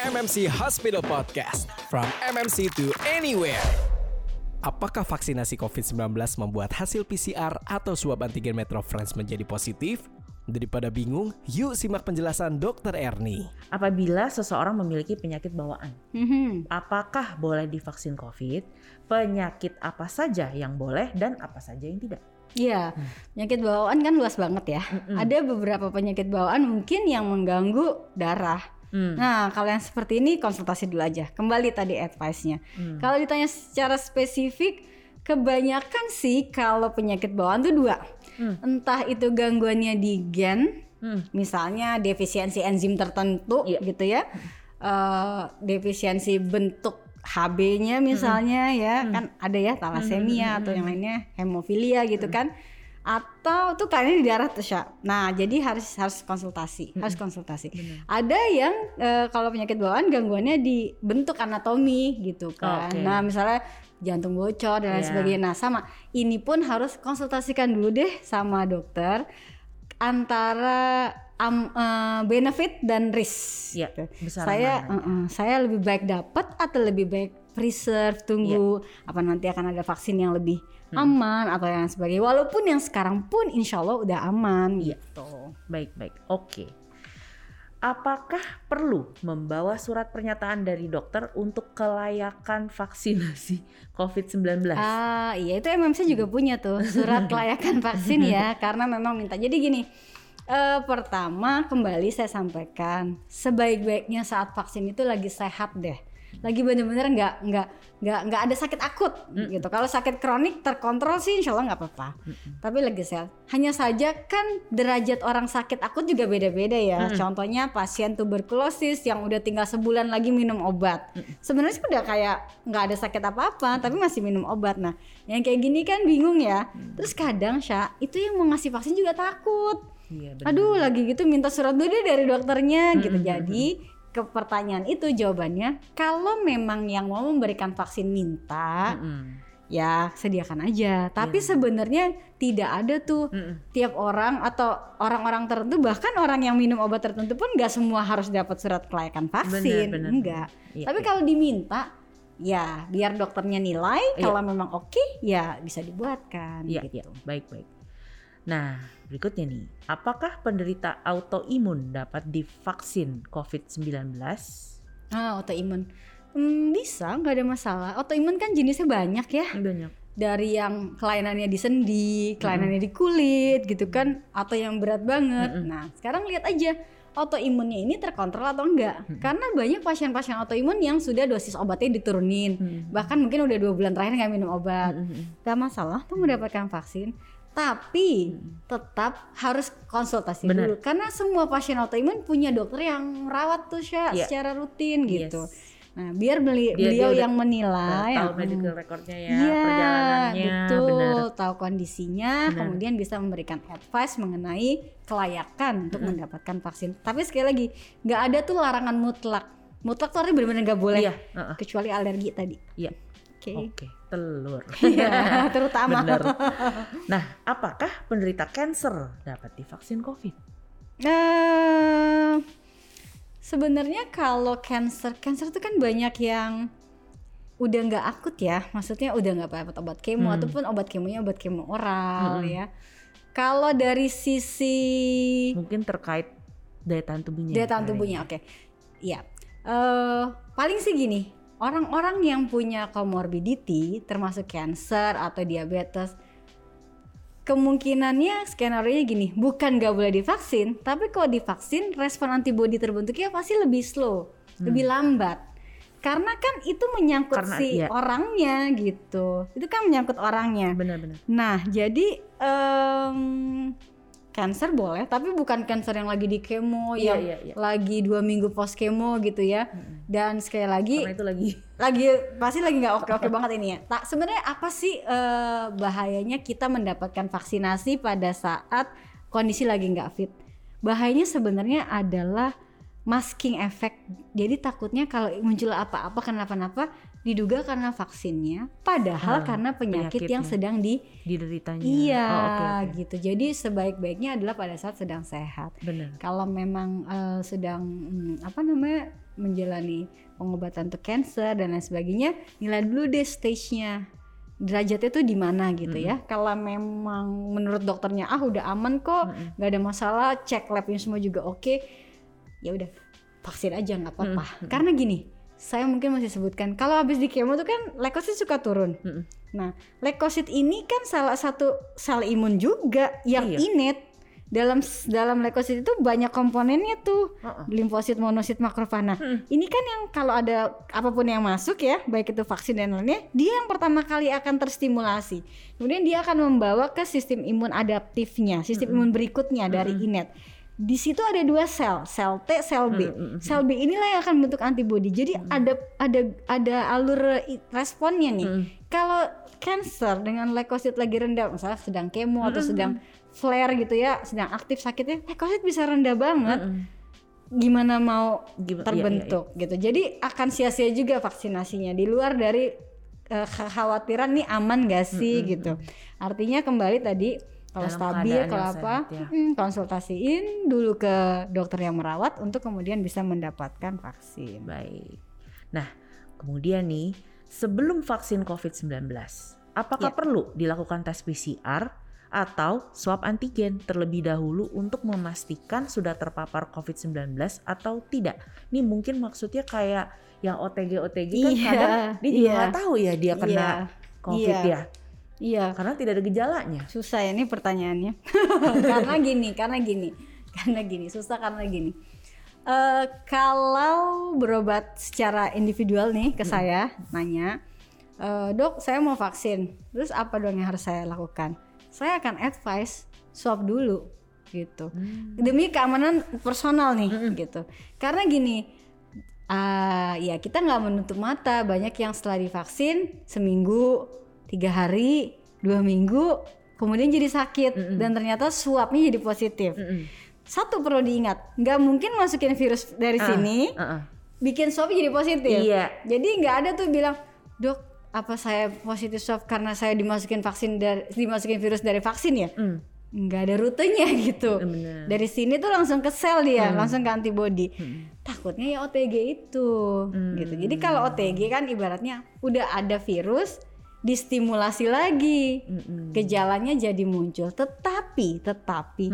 MMC Hospital Podcast. From MMC to anywhere. Apakah vaksinasi COVID-19 membuat hasil PCR atau swab antigen Metro France menjadi positif? Daripada bingung, yuk simak penjelasan Dr. Erni. Apabila seseorang memiliki penyakit bawaan, Mhm. apakah boleh divaksin COVID? Penyakit apa saja yang boleh dan apa saja yang tidak? Iya, penyakit bawaan kan luas banget ya. Mm-mm. Ada beberapa penyakit bawaan mungkin yang mengganggu darah. Hmm. Nah, kalau yang seperti ini konsultasi dulu aja. Kembali tadi advice-nya. Hmm. Kalau ditanya secara spesifik, kebanyakan sih kalau penyakit bawaan tuh dua. Hmm. Entah itu gangguannya di gen, Hmm. misalnya defisiensi enzim tertentu Iya. gitu ya. Eh, defisiensi bentuk HB-nya misalnya ya, kan ada ya talasemia atau yang lainnya hemofilia gitu kan. Atau tuh kayaknya di darah tuh Sya. Nah, jadi harus harus konsultasi, harus konsultasi. Ada yang eh, kalau penyakit bawaan gangguannya di bentuk anatomi gitu kan. Oke. Nah, misalnya jantung bocor dan lain Iya. sebagainya. Nah, sama ini pun harus konsultasikan dulu deh sama dokter antara am- eh, benefit dan risk. Iya, gitu. besar Saya eh, eh, saya lebih baik dapat atau lebih baik preserve tunggu Iya. apa nanti akan ada vaksin yang lebih Hmm. Aman atau yang sebagainya. Walaupun yang sekarang pun insya Allah udah aman Iya. gitu. Baik, baik. Oke. Apakah perlu membawa surat pernyataan dari dokter untuk kelayakan vaksinasi COVID-19? Ah iya itu MMC juga punya tuh surat kelayakan vaksin ya karena memang minta. Jadi gini, eh, pertama kembali saya sampaikan sebaik-baiknya saat vaksin itu lagi sehat deh, lagi bener-bener nggak nggak nggak nggak ada sakit akut gitu. Kalau sakit kronik terkontrol sih insya Allah nggak apa-apa. Tapi lagi sehat. Hanya saja kan derajat orang sakit akut juga beda-beda ya. Contohnya pasien tuberkulosis yang udah tinggal sebulan lagi minum obat. Sebenarnya sih udah kayak nggak ada sakit apa-apa, tapi masih minum obat. Nah, yang kayak gini kan bingung ya. Terus kadang Sya, itu yang mau ngasih vaksin juga takut. Iya. Aduh, lagi gitu minta surat dulu deh dari dokternya gitu. Jadi ke pertanyaan itu jawabannya kalau memang yang mau memberikan vaksin minta Mm-mm. ya sediakan aja. Tapi sebenarnya tidak ada tuh Mm-mm. tiap orang atau orang-orang tertentu bahkan orang yang minum obat tertentu pun nggak semua harus dapat surat kelayakan vaksin, Benar, benar, enggak. Iya, Tapi iya. kalau diminta ya biar dokternya nilai Iya. kalau memang oke ya bisa dibuatkan Iya, gitu. iya. Baik, baik. Nah, berikutnya nih. Apakah penderita autoimun dapat divaksin COVID-19? Ah, autoimun. Hmm, bisa, nggak ada masalah. Autoimun kan jenisnya banyak ya. Banyak. Dari yang kelainannya di sendi, kelainannya di kulit gitu kan, atau yang berat banget. Nah, sekarang lihat aja autoimunnya ini terkontrol atau enggak. Karena banyak pasien-pasien autoimun yang sudah dosis obatnya diturunin. Bahkan mungkin udah dua bulan terakhir nggak minum obat. Gak masalah tuh mendapatkan vaksin. Tapi tetap harus konsultasi Benar. dulu karena semua pasien autoimun punya dokter yang merawat tuh Sya, Iya. secara rutin gitu. Yes. Nah, biar beli, Dia- beliau yang menilai, tahu hmm, medical recordnya ya, Iya, perjalanannya, betul, benar. tahu kondisinya, Benar. kemudian bisa memberikan advice mengenai kelayakan untuk mendapatkan vaksin. Tapi sekali lagi, nggak ada tuh larangan mutlak. Mutlak tuh artinya benar-benar nggak boleh, Iya, heeh. kecuali alergi tadi. Iya. Oke. Oke, telur. Iya, terutama. Benar. Nah, apakah penderita cancer dapat divaksin COVID? Eh, sebenarnya kalau cancer, cancer itu kan banyak yang udah nggak akut ya, maksudnya udah nggak dapat obat kemo Hmm. ataupun obat kemonya obat kemo oral ya. Kalau dari sisi Mungkin terkait daya tahan tubuhnya. daya tahan tubuhnya, oke, iya. Eh, paling sih gini, orang-orang yang punya comorbidity, termasuk cancer atau diabetes, kemungkinannya skenario gini, bukan nggak boleh divaksin, tapi kalau divaksin respon antibodi terbentuknya pasti lebih slow, lebih lambat. Karena kan itu menyangkut Karena- si iya. orangnya gitu. Itu kan menyangkut orangnya. Benar-benar. Nah, jadi em cancer boleh, tapi bukan cancer yang lagi di kemo, Iya, yang iya, iya. lagi dua minggu post kemo gitu ya. Dan sekali lagi, Karena itu lagi lagi pasti lagi nggak oke oke banget ini ya. Tak sebenarnya apa sih eh, bahayanya kita mendapatkan vaksinasi pada saat kondisi lagi nggak fit? Bahayanya sebenarnya adalah masking effect. Jadi takutnya kalau muncul apa-apa kenapa-napa diduga karena vaksinnya, padahal Ah, karena penyakit yang sedang di dideritanya. iya Oh, oke, oke. gitu. Jadi sebaik-baiknya adalah pada saat sedang sehat. Benar. Kalau memang eh, sedang hmm, apa namanya menjalani pengobatan untuk cancer dan lain sebagainya nilai dulu deh stage-nya derajatnya tuh di mana gitu ya kalau memang menurut dokternya ah udah aman kok nggak ada masalah cek labnya semua juga oke ya udah vaksin aja nggak apa-apa karena gini saya mungkin masih sebutkan kalau habis di kemo tuh kan leukosit suka turun Mm-mm. nah leukosit ini kan salah satu sel imun juga yang Iya. innate dalam dalam leukosit itu banyak komponennya tuh Heeh. limfosit, monosit, makrofag. Nah, ini kan yang kalau ada apa pun yang masuk ya, baik itu vaksin dan lainnya, dia yang pertama kali akan terstimulasi. Kemudian dia akan membawa ke sistem imun adaptifnya, sistem imun berikutnya dari innate. Di situ ada dua sel, sel T, sel B. Sel B inilah yang akan membentuk antibodi. Jadi ada ada ada alur responnya nih. Kalau cancer dengan leukosit lagi rendah, misalnya sedang kemo atau sedang flare gitu ya, sedang aktif sakitnya, leukosit bisa rendah banget Mm-mm. gimana mau Gimana- iya, terbentuk gitu. Jadi akan sia-sia juga vaksinasinya di luar dari eh, kekhawatiran nih aman gak sih gitu. Artinya kembali tadi kalau Dalam stabil kalau apa ya. mm, konsultasiin dulu ke dokter yang merawat untuk kemudian bisa mendapatkan vaksin. Baik. Nah, kemudian nih, sebelum vaksin COVID-19, apakah Ya. perlu dilakukan tes PCR atau swab antigen terlebih dahulu untuk memastikan sudah terpapar COVID-19 atau tidak? Ini mungkin maksudnya kayak yang OTG-OTG kan Iya, kadang dia juga iya. nggak tahu ya dia kena Iya, COVID iya. ya, Iya, karena tidak ada gejalanya. susah ya ini pertanyaannya. karena gini, karena gini, karena gini, susah karena gini. Eh kalau berobat secara individual nih ke saya nanya, "Eh, dok saya mau vaksin, terus apa dong yang harus saya lakukan? Saya akan advice swab dulu gitu, demi keamanan personal nih gitu. Karena gini, ah ya kita nggak menutup mata banyak yang setelah divaksin seminggu tiga hari dua minggu kemudian jadi sakit. Dan ternyata swabnya jadi positif. Mm-mm. satu perlu diingat nggak mungkin masukin virus dari Ah, sini uh-uh. bikin swab jadi positif. Iya. jadi nggak ada tuh bilang dok apa saya positif swab karena saya dimasukin vaksin dari dimasukin virus dari vaksin ya? Mm. nggak ada rutenya gitu. Bener. dari sini tuh langsung ke sel dia langsung ke antibody. Takutnya ya OTG itu gitu. Jadi kalau OTG kan ibaratnya udah ada virus distimulasi lagi. Gejalanya jadi muncul. Tetapi tetapi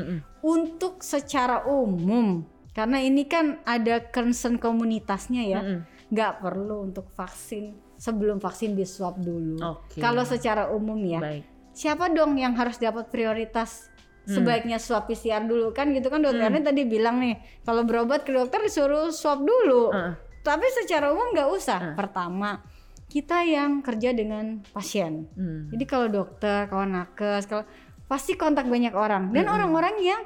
untuk secara umum karena ini kan ada concern komunitasnya ya nggak perlu untuk vaksin sebelum vaksin di swab dulu. Oke. kalau secara umum ya Baik. siapa dong yang harus dapat prioritas sebaiknya swab PCR dulu? Kan gitu kan dokter Erni tadi bilang nih kalau berobat ke dokter disuruh swab dulu. Heeh. tapi secara umum nggak usah. Pertama kita yang kerja dengan pasien Hmm. jadi kalau dokter kawan nakes kalau pasti kontak banyak orang dan orang-orang yang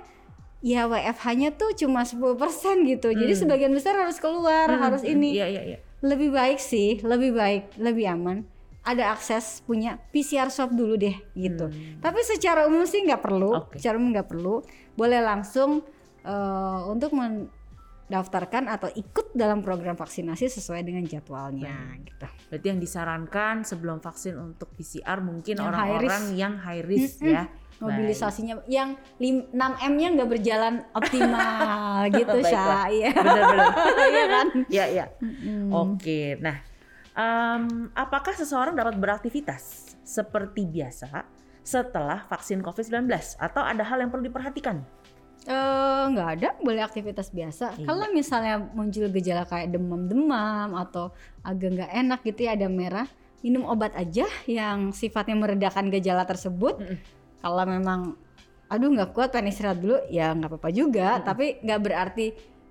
ya WFH-nya tuh cuma 10% gitu jadi sebagian besar harus keluar harus ini Iya iya iya. lebih baik sih, lebih baik, lebih aman. Ada akses punya PCR swab dulu deh gitu. Tapi secara umum sih nggak perlu, Oke. secara umum nggak perlu. Boleh langsung eh, untuk mendaftarkan atau ikut dalam program vaksinasi sesuai dengan jadwalnya gitu. Berarti yang disarankan sebelum vaksin untuk PCR mungkin Yang high orang-orang risk. yang high risk ya. Mobilisasinya yang 6 M-nya nggak berjalan optimal gitu. Syah. Iya. Benar-benar. Iya kan? Iya iya. Oke. Nah, em, apakah seseorang dapat beraktivitas seperti biasa setelah vaksin COVID-19 atau ada hal yang perlu diperhatikan? Eh, nggak ada boleh aktivitas biasa. Iya. kalau misalnya muncul gejala kayak demam-demam atau agak nggak enak gitu ya ada merah minum obat aja yang sifatnya meredakan gejala tersebut. Kalau memang aduh nggak kuat pengen istirahat dulu ya nggak apa-apa juga. Tapi nggak berarti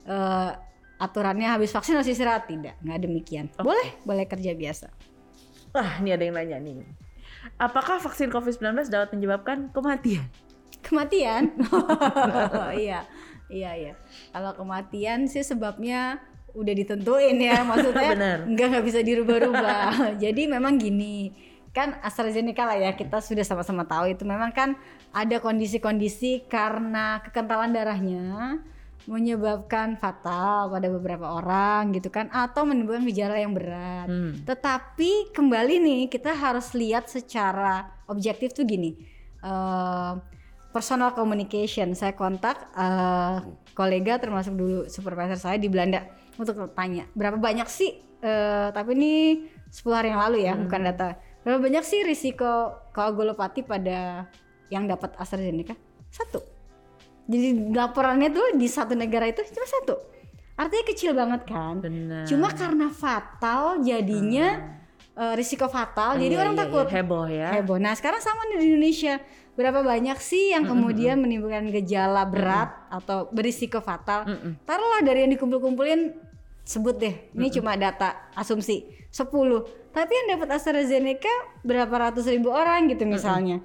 eh, aturannya habis vaksin harus istirahat. Tidak nggak demikian. Boleh boleh kerja biasa. Wah, ini ada yang nanya nih. Apakah vaksin COVID-19 dapat menyebabkan kematian? Kematian. Iya iya iya. Kalau kematian sih sebabnya udah ditentuin ya maksudnya nggak nggak bisa dirubah-rubah. Jadi memang gini kan AstraZeneca lah ya kita sudah sama-sama tahu itu. Memang kan ada kondisi-kondisi karena kekentalan darahnya menyebabkan fatal pada beberapa orang gitu kan atau menimbulkan gejala yang berat. Hmm. tetapi kembali nih kita harus lihat secara objektif tuh gini. eh, personal communication saya kontak eh, kolega termasuk dulu supervisor saya di Belanda. untuk tanya berapa banyak sih eh, tapi ini 10 hari yang lalu ya Hmm. bukan data berapa banyak sih risiko koagulopati pada yang dapat AstraZeneca satu jadi laporannya tuh di satu negara itu cuma satu artinya kecil banget kan Benar. cuma karena fatal jadinya eh, risiko fatal jadi Iya, orang iya, takut iya. heboh ya. heboh. Nah sekarang sama nih di Indonesia berapa banyak sih yang kemudian menimbulkan gejala berat atau berisiko fatal? Mm-mm. Taruhlah dari yang dikumpul-kumpulin sebut deh, ini cuma data asumsi 10 Tapi yang dapat AstraZeneca berapa ratus ribu orang gitu misalnya.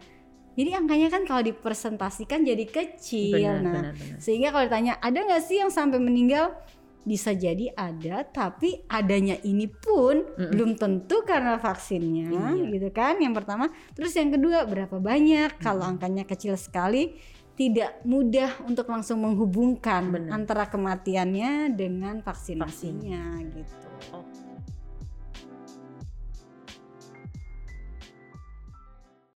Jadi angkanya kan kalau dipresentasikan jadi kecil. Benar, nah, benar, benar. sehingga kalau ditanya ada nggak sih yang sampai meninggal? Bisa jadi ada, tapi adanya ini pun belum tentu karena vaksinnya, Iya. gitu kan? Yang pertama, terus yang kedua berapa banyak? Kalau angkanya kecil sekali, tidak mudah untuk langsung menghubungkan Benar. antara kematiannya dengan vaksinasinya, gitu. Oke.